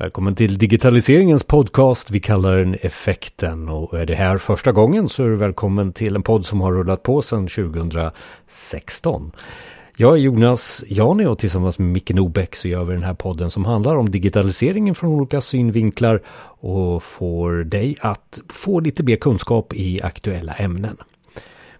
Välkommen till digitaliseringens podcast. Vi kallar den Effekten och är det här första gången så är du välkommen till en podd som har rullat på sedan 2016. Jag är Jonas Jani och tillsammans med Micke Nobäck så gör vi den här podden som handlar om digitaliseringen från olika synvinklar och får dig att få lite mer kunskap i aktuella ämnen.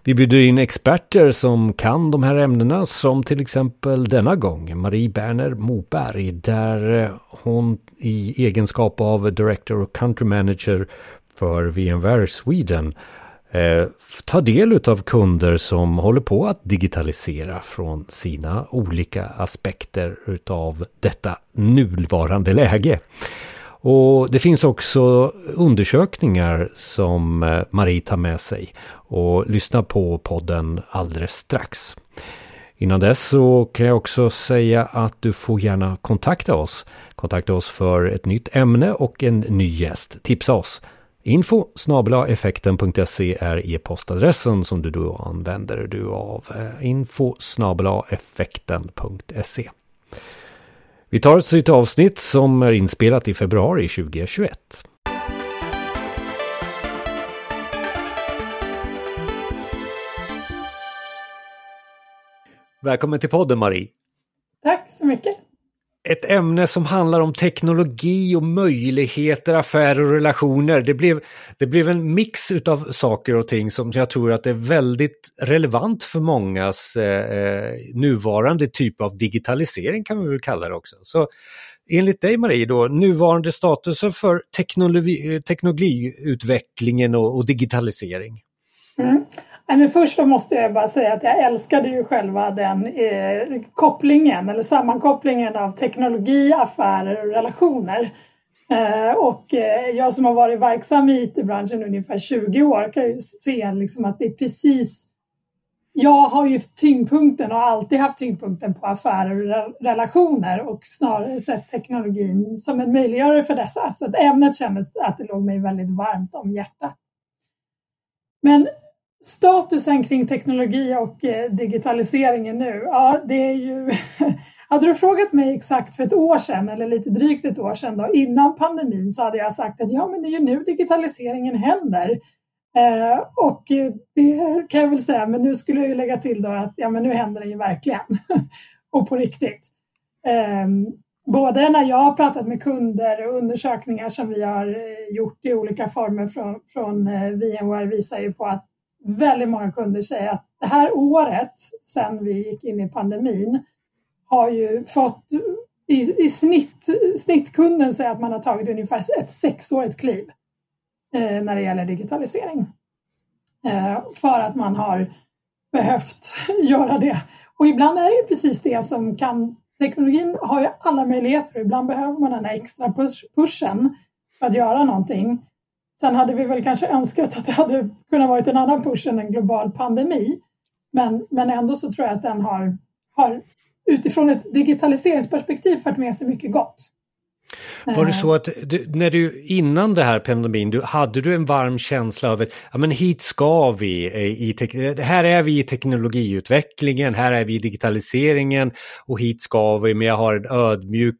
Vi bjuder in experter som kan de här ämnena som till exempel denna gång Marie Berner Moberg där eh, hon i egenskap av Director och Country Manager för VMware Sweden eh, del av kunder som håller på att digitalisera från sina olika aspekter utav detta nuvarande läge. Och det finns också undersökningar som eh, Marie tar med sig och lyssna på podden alldeles strax. Innan dess så kan jag också säga att du får gärna kontakta oss. Kontakta oss för ett nytt ämne och en ny gäst. Tipsa oss. Info effekten.se är e-postadressen som du då använder du av. Eh, info effekten.se vi tar ett nytt avsnitt som är inspelat i februari 2021. Välkommen till podden Marie. Tack så mycket ett ämne som handlar om teknologi och möjligheter, affärer och relationer. Det blev, det blev en mix utav saker och ting som jag tror att är väldigt relevant för mångas eh, eh, nuvarande typ av digitalisering kan vi väl kalla det också. Så enligt dig Marie då, nuvarande statusen för teknologi, eh, teknologiutvecklingen och, och digitalisering? Mm men först så måste jag bara säga att jag älskade ju själva den eh, kopplingen eller sammankopplingen av teknologi, affärer och relationer. Eh, och eh, jag som har varit verksam i IT-branschen ungefär 20 år kan ju se liksom att det är precis jag har ju tyngdpunkten och alltid haft tyngdpunkten på affärer och relationer och snarare sett teknologin som en möjliggörare för dessa. Så att ämnet kändes att det låg mig väldigt varmt om hjärtat. Men statusen kring teknologi och eh, digitaliseringen nu, ja det är ju Hade du frågat mig exakt för ett år sedan eller lite drygt ett år sedan då, innan pandemin så hade jag sagt att ja men det är ju nu digitaliseringen händer. Eh, och eh, det kan jag väl säga, men nu skulle jag ju lägga till då att ja men nu händer det ju verkligen och på riktigt. Eh, både när jag har pratat med kunder och undersökningar som vi har eh, gjort i olika former från, från eh, VMware visar ju på att väldigt många kunder säger att det här året sedan vi gick in i pandemin har ju fått i, i snitt, snittkunden säger att man har tagit ungefär ett sexårigt kliv eh, när det gäller digitalisering. Eh, för att man har behövt göra det. Och ibland är det ju precis det som kan Teknologin har ju alla möjligheter och ibland behöver man den här extra push, pushen för att göra någonting. Sen hade vi väl kanske önskat att det hade kunnat vara en annan push än en global pandemi. Men, men ändå så tror jag att den har, har utifrån ett digitaliseringsperspektiv fört med sig mycket gott. Var det så att du, när du innan det här pandemin, du, hade du en varm känsla av att ja, men hit ska vi, i, i här är vi i teknologiutvecklingen, här är vi i digitaliseringen och hit ska vi, men jag har en ödmjuk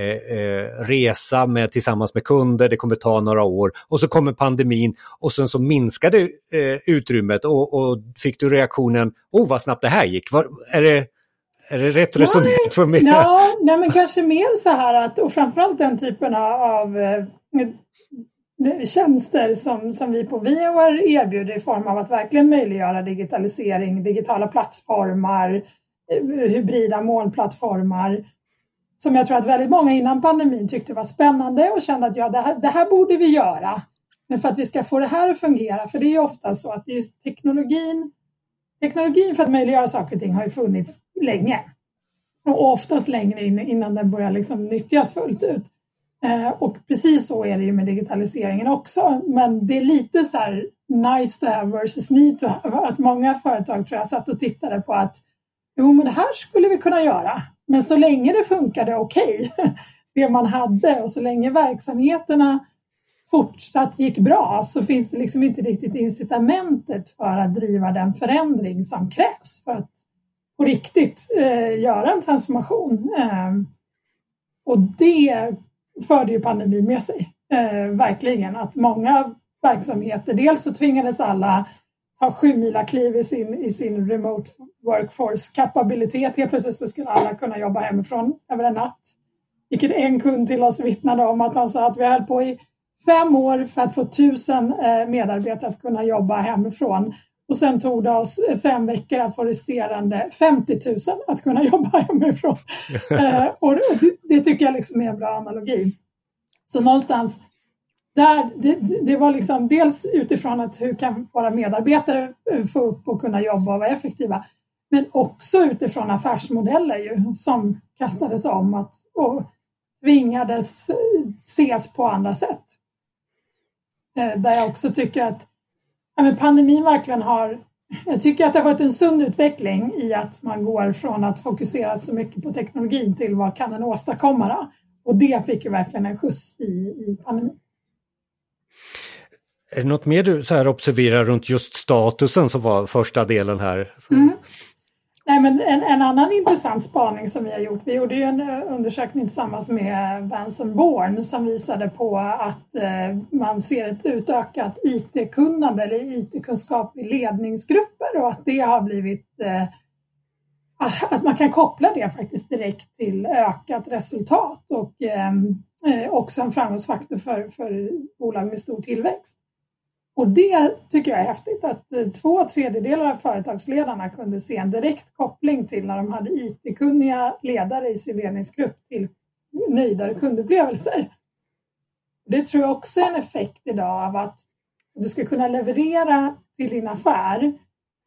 Eh, eh, resa med, tillsammans med kunder, det kommer ta några år och så kommer pandemin och sen så minskade eh, utrymmet och, och, fick du reaktionen, oh vad snabbt det här gick. Var, är, det, är det rätt resonerat för mig? Ja, nej, men kanske mer så här att, och framförallt den typen av eh, tjänster som, som vi på VMware erbjuder i form av att verkligen möjliggöra digitalisering, digitala plattformar, eh, hybrida molnplattformar som jag tror att väldigt många innan pandemin tyckte var spännande och kände att ja, det här, det här borde vi göra. Men för att vi ska få det här att fungera, för det är ofta så att just teknologin, teknologin för att möjliggöra saker och ting har ju funnits länge. Och oftast längre innan den börjar liksom nyttjas fullt ut. Eh, och precis så är det ju med digitaliseringen också. Men det är lite så här nice to have versus need to have. Att många företag tror jag satt och tittade på att jo, men det här skulle vi kunna göra. Men så länge det funkade okej, okay, det man hade och så länge verksamheterna fortsatt gick bra så finns det liksom inte riktigt incitamentet för att driva den förändring som krävs för att på riktigt eh, göra en transformation. Eh, och det förde ju pandemin med sig. Eh, verkligen att många verksamheter, dels så tvingades alla ta sju kliv i sin, i sin remote workforce kapabilitet. Helt plötsligt så skulle alla kunna jobba hemifrån över en natt. Vilket en kund till oss vittnade om att han sa att vi höll på i fem år för att få tusen eh, medarbetare att kunna jobba hemifrån. Och sen tog det oss fem veckor att få resterande 50 000 att kunna jobba hemifrån. Eh, och det tycker jag liksom är en bra analogi. Så någonstans där, det, det, var liksom dels utifrån att hur kan våra medarbetare eh, få upp och kunna jobba och vara effektiva. Men också utifrån affärsmodeller ju, som kastades om att, och tvingades eh, ses på andra sätt. Eh, där jag också tycker att ja, pandemin verkligen har jag tycker att det har varit en sund utveckling i att man går från att fokusera så mycket på teknologin till vad kan den åstadkomma. Och det fick ju verkligen en skjuts i, i pandemin. Är det något mer du så här observerar runt just statusen som var första delen här? Mm. Nej, men en, en, annan intressant spaning som vi har gjort, vi gjorde ju en eh, undersökning tillsammans med Vanson Born som visade på att eh, man ser ett utökat IT-kunnande eller IT-kunskap i ledningsgrupper och att det har blivit eh, ah, att man kan koppla det faktiskt direkt till ökat resultat och eh, eh också en framgångsfaktor för, för bolag med stor tillväxt. Och det tycker jag är häftigt att eh, två tredjedelar av företagsledarna kunde se en direkt koppling till när de hade IT-kunniga ledare i sin ledningsgrupp till nöjdare kundupplevelser. Det tror jag också är en effekt idag av att du ska kunna leverera till din affär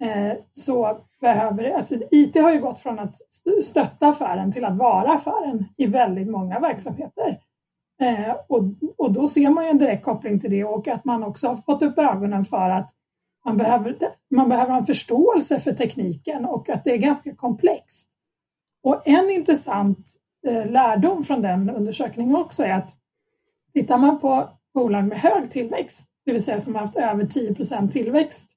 eh, så behöver, alltså IT har ju gått från att stötta affären till att vara affären i väldigt många verksamheter. Eh, och, och då ser man ju en direkt koppling till det och att man också har fått upp ögonen för att man behöver, man behöver ha en förståelse för tekniken och att det är ganska komplext. Och en intressant eh, lärdom från den undersökningen också är att tittar man på bolag med hög tillväxt, det vill säga som har haft över 10% tillväxt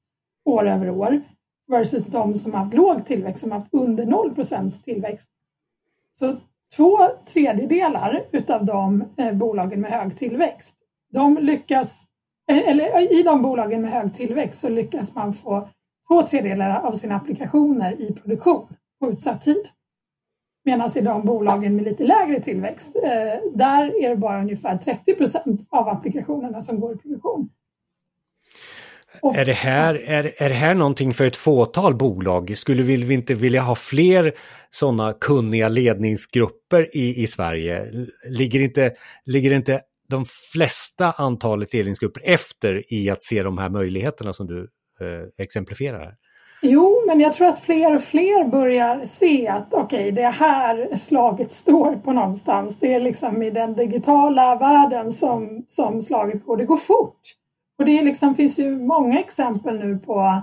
år över år versus de som har haft låg tillväxt, som har haft under 0% tillväxt, så Två tredjedelar utav de eh, bolagen med hög tillväxt, de lyckas, eh, eller eh, i de bolagen med hög tillväxt så lyckas man få två tredjedelar av sina applikationer i produktion på utsatt tid. Medan i de bolagen med lite lägre tillväxt, där är det bara ungefär 30 procent av applikationerna som går i produktion. Är, det här, är, är det här någonting för ett fåtal bolag? Skulle vi, vi inte vilja ha fler sådana kunniga ledningsgrupper i, i Sverige? Ligger inte, ligger inte de flesta antalet ledningsgrupper efter i att se de här möjligheterna som du eh, exemplifierar? Jo, men jag tror att fler och fler börjar se att okej, okay, det är här slaget står på någonstans. Det är liksom i den digitala världen som, som slaget går. Det går fort. Och det liksom, finns ju många exempel nu på,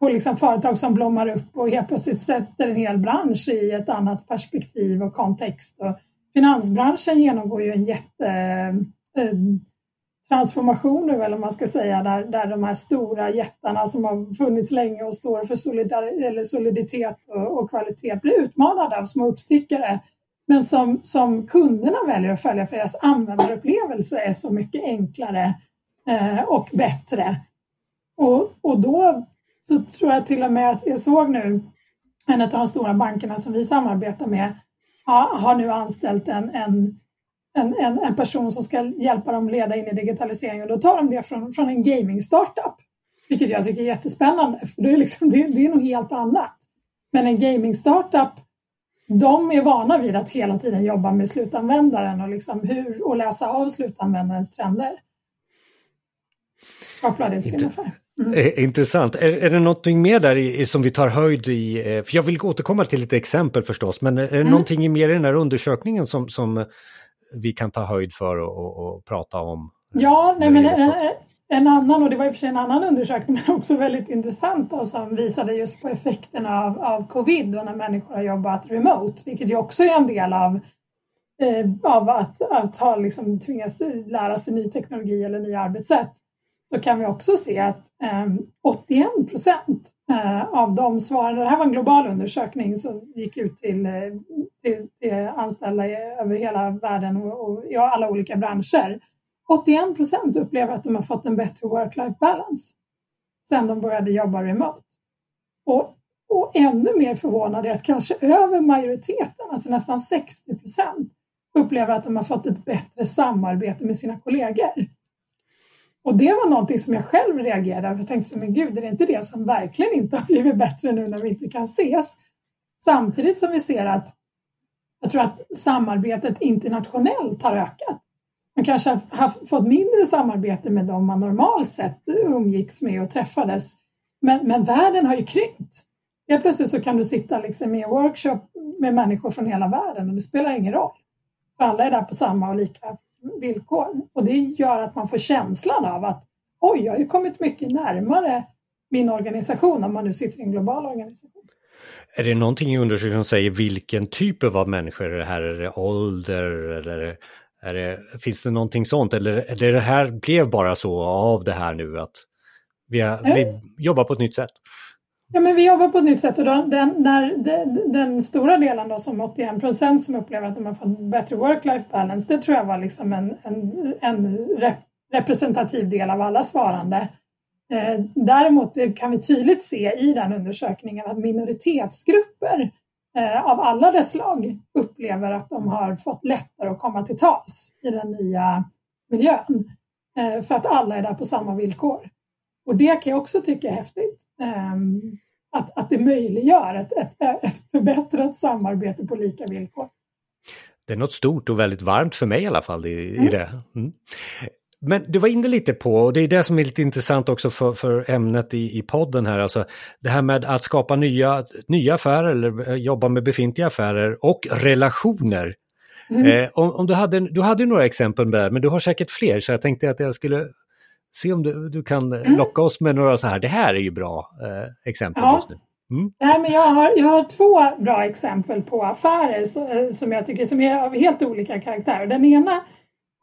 på liksom företag som blommar upp och helt plötsligt sätter en hel bransch i ett annat perspektiv och kontext. Och finansbranschen genomgår ju en jättetransformation eh, nu, eller man ska säga, där, där de här stora jättarna som har funnits länge och står för solidar eller soliditet och, och, kvalitet blir utmanade av små uppstickare. Men som, som kunderna väljer att följa för deras användarupplevelse är så mycket enklare eh, och bättre. Och, och då så tror jag till och med, jag såg nu en av de stora bankerna som vi samarbetar med ja, har nu anställt en, en, en, en, person som ska hjälpa dem leda in i digitaliseringen. Då tar de det från, från en gaming-startup, vilket jag tycker är jättespännande, för det är, liksom, det, det är något helt annat. Men en gaming-startup, de är vana vid att hela tiden jobba med slutanvändaren och, liksom hur, och läsa av slutanvändarens trender affär. Mm. Eh, intressant. Är, är det någonting mer där i, som vi tar höjd i? Eh, för jag vill återkomma till lite exempel förstås, men är det mm. någonting mer i den här undersökningen som, som vi kan ta höjd för och, och, och prata om? Ja, nej, men en, en, annan, och det var i och för sig en annan undersökning, men också väldigt intressant och som visade just på effekterna av, av covid och när människor har jobbat remote, vilket ju också är en del av eh, av att, att ha, liksom, tvingas lära sig ny teknologi eller nya arbetssätt så kan vi också se att ehm, 81 procent eh, av de svarande, det här var en global undersökning som gick ut till, eh, till, till anställda över hela världen och, och i alla olika branscher. 81 procent upplever att de har fått en bättre work-life balance sedan de började jobba remote. Och, och ännu mer förvånad är att kanske över majoriteten, alltså nästan 60 procent, upplever att de har fått ett bättre samarbete med sina kollegor. Och det var någonting som jag själv reagerade över. Jag tänkte, men gud, är det inte det som verkligen inte har blivit bättre nu när vi inte kan ses? Samtidigt som vi ser att jag tror att samarbetet internationellt har ökat. Man kanske har haft, fått mindre samarbete med dem man normalt sett umgicks med och träffades. Men, men världen har ju krympt. Helt plötsligt så kan du sitta liksom i en workshop med människor från hela världen och det spelar ingen roll. För alla är där på samma och lika villkor. Och det gör att man får känslan av att oj, jag har ju kommit mycket närmare min organisation om man nu sitter i en global organisation. Är det någonting i undersökningen som säger vilken typ av människor är det här? Är det ålder eller är det, finns det någonting sånt? Eller, eller det här blev bara så av det här nu att vi, har, vi jobbar på ett nytt sätt? Ja, men vi jobbar på ett nytt sätt och då, den, när, den, den, stora delen då som 81 procent som upplever att de har fått bättre work-life balance, det tror jag var liksom en, en, en rep representativ del av alla svarande. Eh, däremot kan vi tydligt se i den undersökningen att minoritetsgrupper eh, av alla dess slag upplever att de har fått lättare att komma till tals i den nya miljön. Eh, för att alla är där på samma villkor. Och det kan jag också tycka är häftigt. Ehm, att, att det möjliggör ett, ett, ett förbättrat samarbete på lika villkor. Det är något stort och väldigt varmt för mig i alla fall i, mm. i det. Mm. Men du var inne lite på, och det är det som är lite intressant också för, för ämnet i, i podden här, alltså det här med att skapa nya, nya affärer eller jobba med befintliga affärer och relationer. Mm. Eh, om, om, du, hade, du hade några exempel det, men du har säkert fler, så jag tänkte att jag skulle se om du, du kan mm. locka oss med några så här, det här är ju bra eh, exempel ja. just nu. Mm. Nej, men jag, har, jag har två bra exempel på affärer eh, som jag tycker som är av helt olika karaktär. Den ena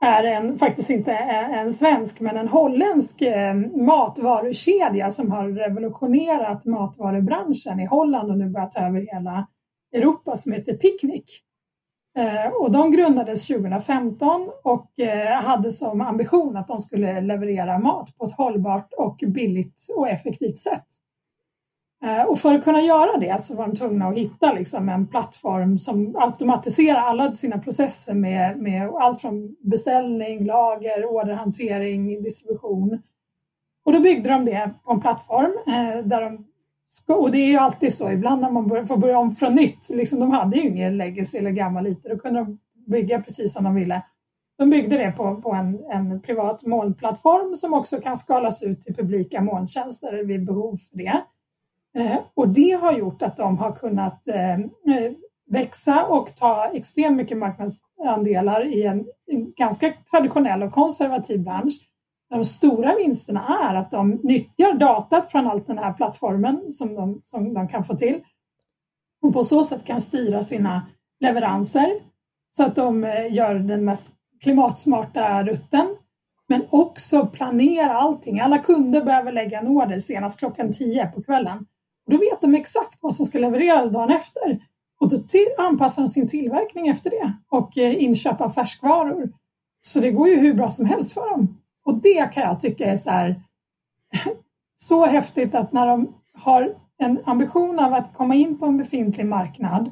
är en, faktiskt inte en svensk men en holländsk eh, matvarukedja som har revolutionerat matvarubranschen i Holland och nu börjat ta över hela Europa som heter Picnic. Eh, och de grundades 2015 och eh, hade som ambition att de skulle leverera mat på ett hållbart och billigt och effektivt sätt. Eh, och för att kunna göra det så var de tvungna att hitta liksom en plattform som automatiserar alla sina processer med, med allt från beställning, lager, orderhantering, distribution. Och då byggde de det på en plattform där de och det är ju alltid så, ibland när man får börja om från nytt, liksom, de hade ju ingen legacy eller gammal IT, då kunde de bygga precis som de ville. De byggde det på, på en, en privat molnplattform som också kan skalas ut till publika molntjänster vid behov för det. Eh, och det har gjort att de har kunnat eh, växa och ta extremt mycket marknadsandelar i en, en ganska traditionell och konservativ bransch de stora vinsterna är att de nyttjar datat från allt den här plattformen som de, som de kan få till och på så sätt kan styra sina leveranser så att de eh, gör den mest klimatsmarta rutten men också planera allting. Alla kunder behöver lägga en order senast klockan 10 på kvällen. Då vet de exakt vad som ska levereras dagen efter och då anpassar de sin tillverkning efter det och eh, färskvaror. Så det går ju hur bra som helst för dem. Och det kan jag tycka är så här så häftigt att när de har en ambition av att komma in på en befintlig marknad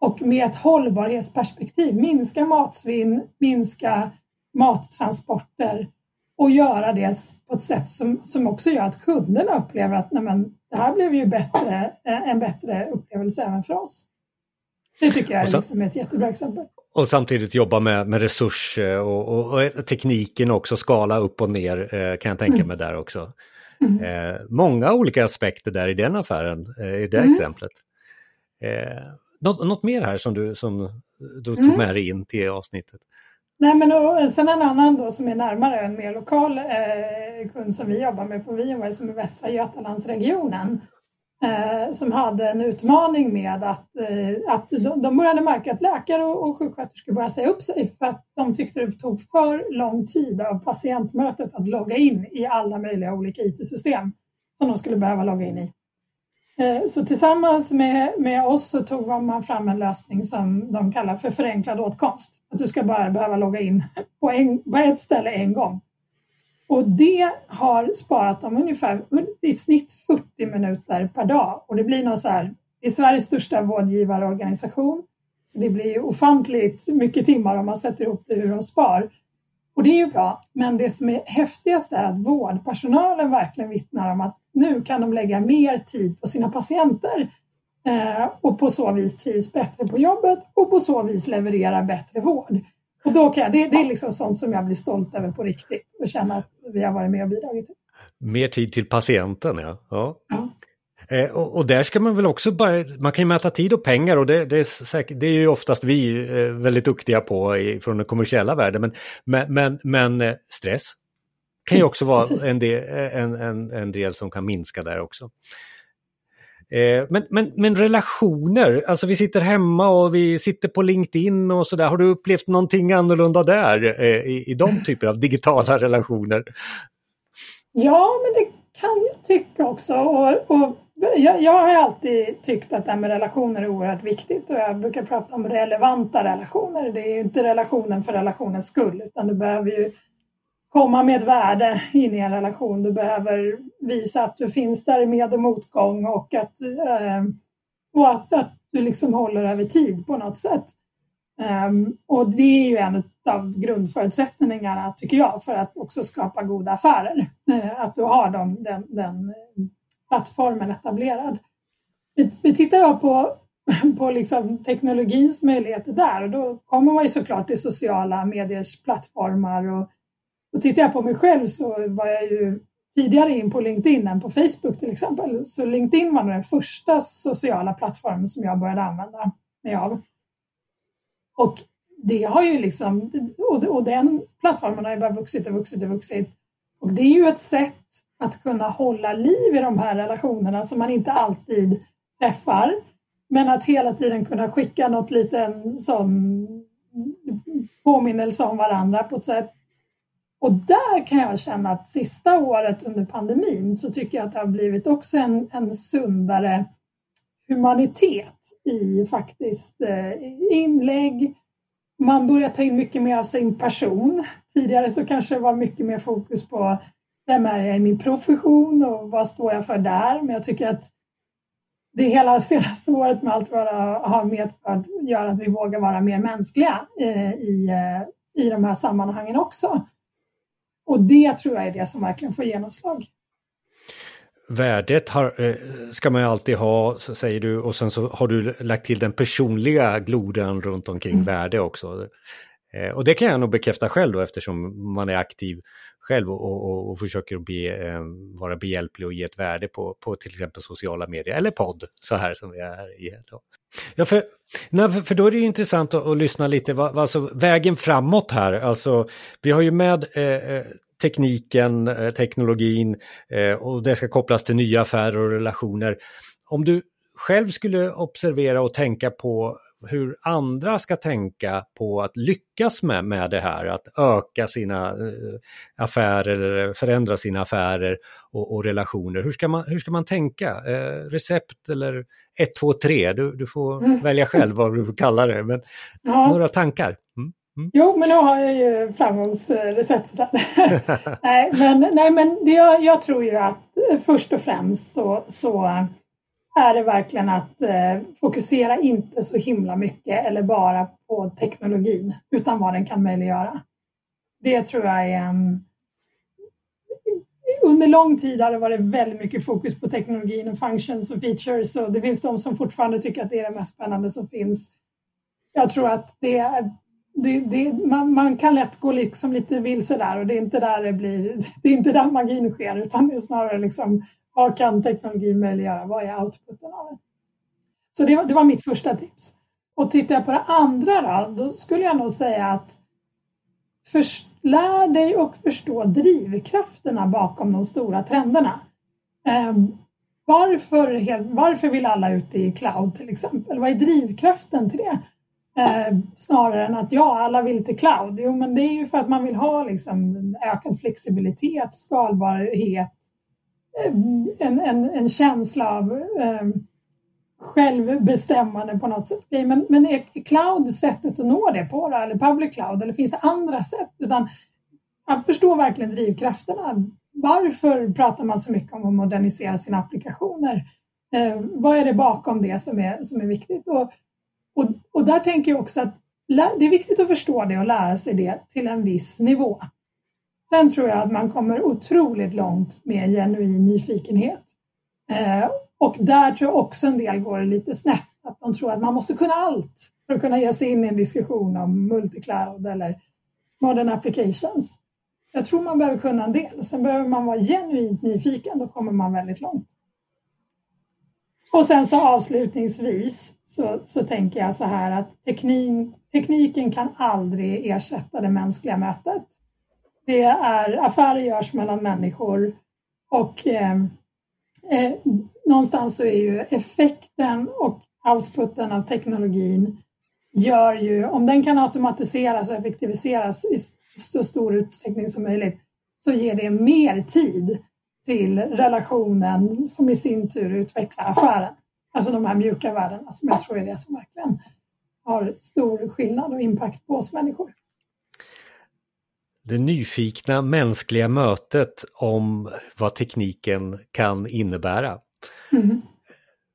och med ett hållbarhetsperspektiv minska matsvinn, minska mattransporter och göra det på ett sätt som, som också gör att kunderna upplever att nej men, det här blev ju bättre, eh, en bättre upplevelse även för oss. Det tycker jag är liksom ett jättebra exempel. Och samtidigt jobba med, med resurs eh, och, och, och, tekniken också, skala upp och ner eh, kan jag tänka mm. mig där också. Mm. Eh, många olika aspekter där i den affären, eh, i det mm. exemplet. Eh, något, något, mer här som du, som du tog mm. med dig in till avsnittet? Nej, men och, sen en annan då som är närmare, en mer lokal eh, kund som vi jobbar med på VMware som är Västra Götalandsregionen eh, som hade en utmaning med att, eh, att de, de började märka att läkare och, och sjuksköterskor började säga upp sig för att de tyckte det tog för lång tid av patientmötet att logga in i alla möjliga olika IT-system som de skulle behöva logga in i. Eh, så tillsammans med, med oss så tog man fram en lösning som de kallar för förenklad åtkomst. Att du ska bara behöva logga in på, en, på ett ställe en gång. Och det har sparat dem ungefär i snitt 40 minuter per dag. Och det blir något så här, det är Sveriges största vårdgivarorganisation. Så det blir ofantligt mycket timmar om man sätter ihop det hur de spar. Och det är ju bra, men det som är häftigast är att vårdpersonalen verkligen vittnar om att nu kan de lägga mer tid på sina patienter eh, och på så vis trivs bättre på jobbet och på så vis leverera bättre vård. Och då kan jag, det, det är liksom sånt som jag blir stolt över på riktigt och känna att vi har varit med och bidragit till. Mer tid till patienten, ja. ja. ja. Eh, och, och, där ska man väl också bara, man kan ju mäta tid och pengar och det, det, är, säkert, det är ju oftast vi eh, väldigt duktiga på i, från den kommersiella världen. Men, men, men, men eh, stress kan ju också vara en del, en, en, en del som kan minska där också. Eh, men, men, men relationer, alltså vi sitter hemma och vi sitter på LinkedIn och sådär. Har du upplevt någonting annorlunda där eh, i, i de typer av digitala relationer? Ja, men det kan jag tycka också. Och, och jag, jag har alltid tyckt att det här med relationer är oerhört viktigt och jag brukar prata om relevanta relationer. Det är inte relationen för relationens skull utan du behöver ju komma med ett värde in i en relation. Du behöver visa att du finns där i med och motgång och att, eh, och att, att du liksom håller över tid på något sätt. Um, och det är ju en av grundförutsättningarna, tycker jag, för att också skapa goda affärer. Uh, att du har dem, den, den plattformen etablerad. Vi, vi tittar på, på liksom teknologins möjligheter där och då kommer man ju såklart till sociala mediers plattformar och och tittar jag på mig själv så var jag ju tidigare in på LinkedIn än på Facebook till exempel. Så LinkedIn var nog den första sociala plattformen som jag började använda mig av. Och det har ju liksom, och den plattformen har ju bara vuxit och vuxit och vuxit. Och det är ju ett sätt att kunna hålla liv i de här relationerna som man inte alltid träffar. Men att hela tiden kunna skicka något liten sån påminnelse om varandra på ett sätt och där kan jag känna att sista året under pandemin så tycker jag att det har blivit också en, en sundare humanitet i faktiskt eh, inlägg. Man börjar ta in mycket mer av sin person. Tidigare så kanske det var mycket mer fokus på vem är jag i min profession och vad står jag för där? Men jag tycker att det hela senaste året med allt vad det har medfört gör att vi vågar vara mer mänskliga eh, i, eh, i de här sammanhangen också. Och det tror jag är det som verkligen får genomslag. Värdet har, eh, ska man alltid ha, säger du, och sen så har du lagt till den personliga gloden runt omkring mm. värde också. Eh, och det kan jag nog bekräfta själv då eftersom man är aktiv själv och, och, och försöker be, eh, vara behjälplig och ge ett värde på, på till exempel sociala medier eller podd så här som vi är i. Då. Ja, för, nej, för då är det intressant att, att lyssna lite, vad, alltså vägen framåt här, alltså vi har ju med eh, eh tekniken, eh, teknologin eh, och det ska kopplas till nya affärer och relationer. Om du själv skulle observera och tänka på hur andra ska tänka på att lyckas med, med det här, att öka sina eh, affärer eller förändra sina affärer och, och relationer. Hur ska man, hur ska man tänka? Eh, recept eller 1, 2, 3? Du, du får mm. välja själv vad du kallar det, men ja. några tankar? Mm. Mm. Jo, men nu har jag ju framgångsreceptet. nej, men, nej, men det, jag, jag tror ju att först och främst så, så är det verkligen att eh, fokusera inte så himla mycket eller bara på teknologin utan vad den kan möjliggöra. Det tror jag är en... Under lång tid har det varit väldigt mycket fokus på teknologin och functions och features och det finns de som fortfarande tycker att det är det mest spännande som finns. Jag tror att det är det, det, man, man, kan lätt gå liksom lite vilse där och det är inte där det blir, det är inte där magin sker utan det är snarare liksom vad kan teknologin möjliggöra? Vad är outputen av det? Så det var, det var mitt första tips. Och tittar jag på det andra då, då skulle jag nog säga att först, lär dig och förstå drivkrafterna bakom de stora trenderna. Eh, varför, varför vill alla ut i cloud till exempel? Vad är drivkraften till det? Eh, snarare än att ja, alla vill till cloud. Jo, men det är ju för att man vill ha liksom, ökad flexibilitet, skalbarhet, en, en, en känsla av eh, självbestämmande på något sätt. Men, men är cloud sättet att nå det på, eller public cloud, eller finns det andra sätt? Utan att förstå verkligen drivkrafterna. Varför pratar man så mycket om att modernisera sina applikationer? Eh, vad är det bakom det som är, som är viktigt? Och, och, och där tänker jag också att det är viktigt att förstå det och lära sig det till en viss nivå. Sen tror jag att man kommer otroligt långt med genuin nyfikenhet. Eh, och där tror jag också en del går lite snett, att de tror att man måste kunna allt för att kunna ge sig in i en diskussion om multicloud eller modern applications. Jag tror man behöver kunna en del. Sen behöver man vara genuint nyfiken, då kommer man väldigt långt. Och sen så avslutningsvis så, så tänker jag så här att teknik, tekniken kan aldrig ersätta det mänskliga mötet. Det är affärer görs mellan människor och eh, eh, någonstans så är ju effekten och outputen av teknologin gör ju, om den kan automatiseras och effektiviseras i så stor utsträckning som möjligt, så ger det mer tid till relationen som i sin tur utvecklar affären. Alltså de här mjuka värdena som jag tror är det som verkligen har stor skillnad och impact på oss människor. Det nyfikna mänskliga mötet om vad tekniken kan innebära. Mm.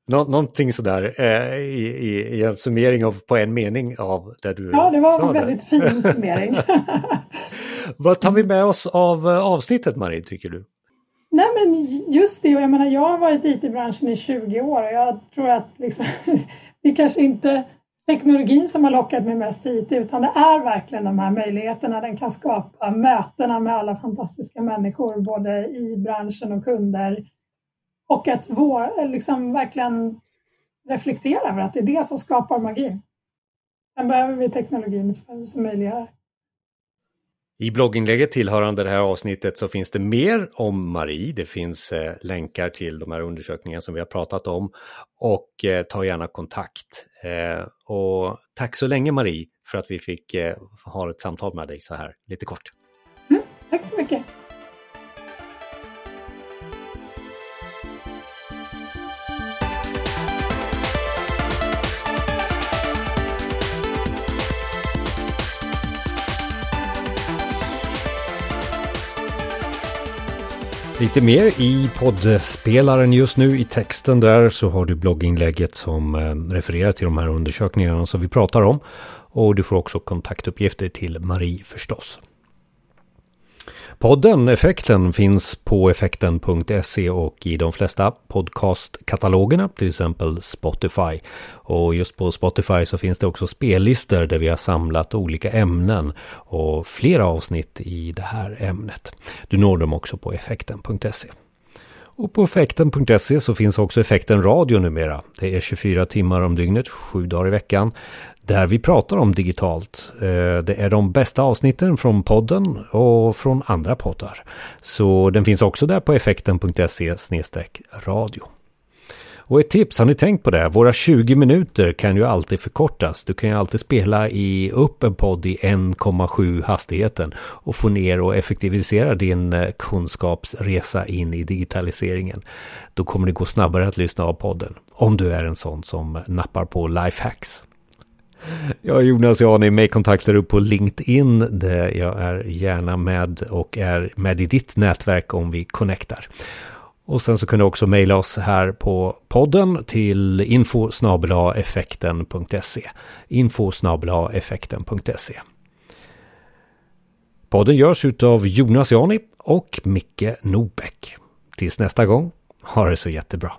Nå någonting sådär eh, i, i, i, en summering av, på en mening av det du Ja, det var en väldigt fin summering. Vad tar vi med oss av eh, avsnittet Marie, tycker du? Nej men just det, jag menar jag har varit i IT-branschen i 20 år och jag tror att liksom, det kanske inte teknologin som har lockat mig mest hit utan det är verkligen de här möjligheterna den kan skapa, mötena med alla fantastiska människor både i branschen och kunder och att vår, liksom verkligen reflektera över att det är det som skapar magin. Sen behöver vi teknologin som möjliggör. I blogginlägget tillhörande det här avsnittet så finns det mer om Marie. Det finns eh, länkar till de här undersökningarna som vi har pratat om. Och eh, ta gärna kontakt. Eh, och tack så länge Marie för att vi fick eh, ha ett samtal med dig så här lite kort. Mm, tack så mycket. Lite mer i poddspelaren just nu i texten där så har du blogginlägget som eh, refererar till de här undersökningarna som vi pratar om. Och du får också kontaktuppgifter till Marie förstås. Podden Effekten finns på effekten.se och i de flesta podcastkatalogerna, till exempel Spotify. Och just på Spotify så finns det också spellistor där vi har samlat olika ämnen och flera avsnitt i det här ämnet. Du når dem också på effekten.se. Och på effekten.se så finns också effekten radio numera. Det är 24 timmar om dygnet, 7 dagar i veckan där vi pratar om digitalt. Eh, det är de bästa avsnitten från podden och från andra poddar. Så den finns också där på effekten.se radio. Och ett tips, har ni tänkt på det? Våra 20 minuter kan ju alltid förkortas. Du kan ju alltid spela i upp en podd i 1,7 hastigheten och få ner och effektivisera din eh, kunskapsresa in i digitaliseringen. Då kommer det gå snabbare att lyssna av podden. Om du är en sån som nappar på lifehacks. Ja, Jonas Jani, mig kontaktar du på LinkedIn. Där jag är gärna med och är med i ditt nätverk om vi connectar. Och sen så kan du också mejla oss här på podden till info effekten.se. Info effekten.se. Podden görs av Jonas Jani och Micke Nobäck. Tills nästa gång, ha det så jättebra.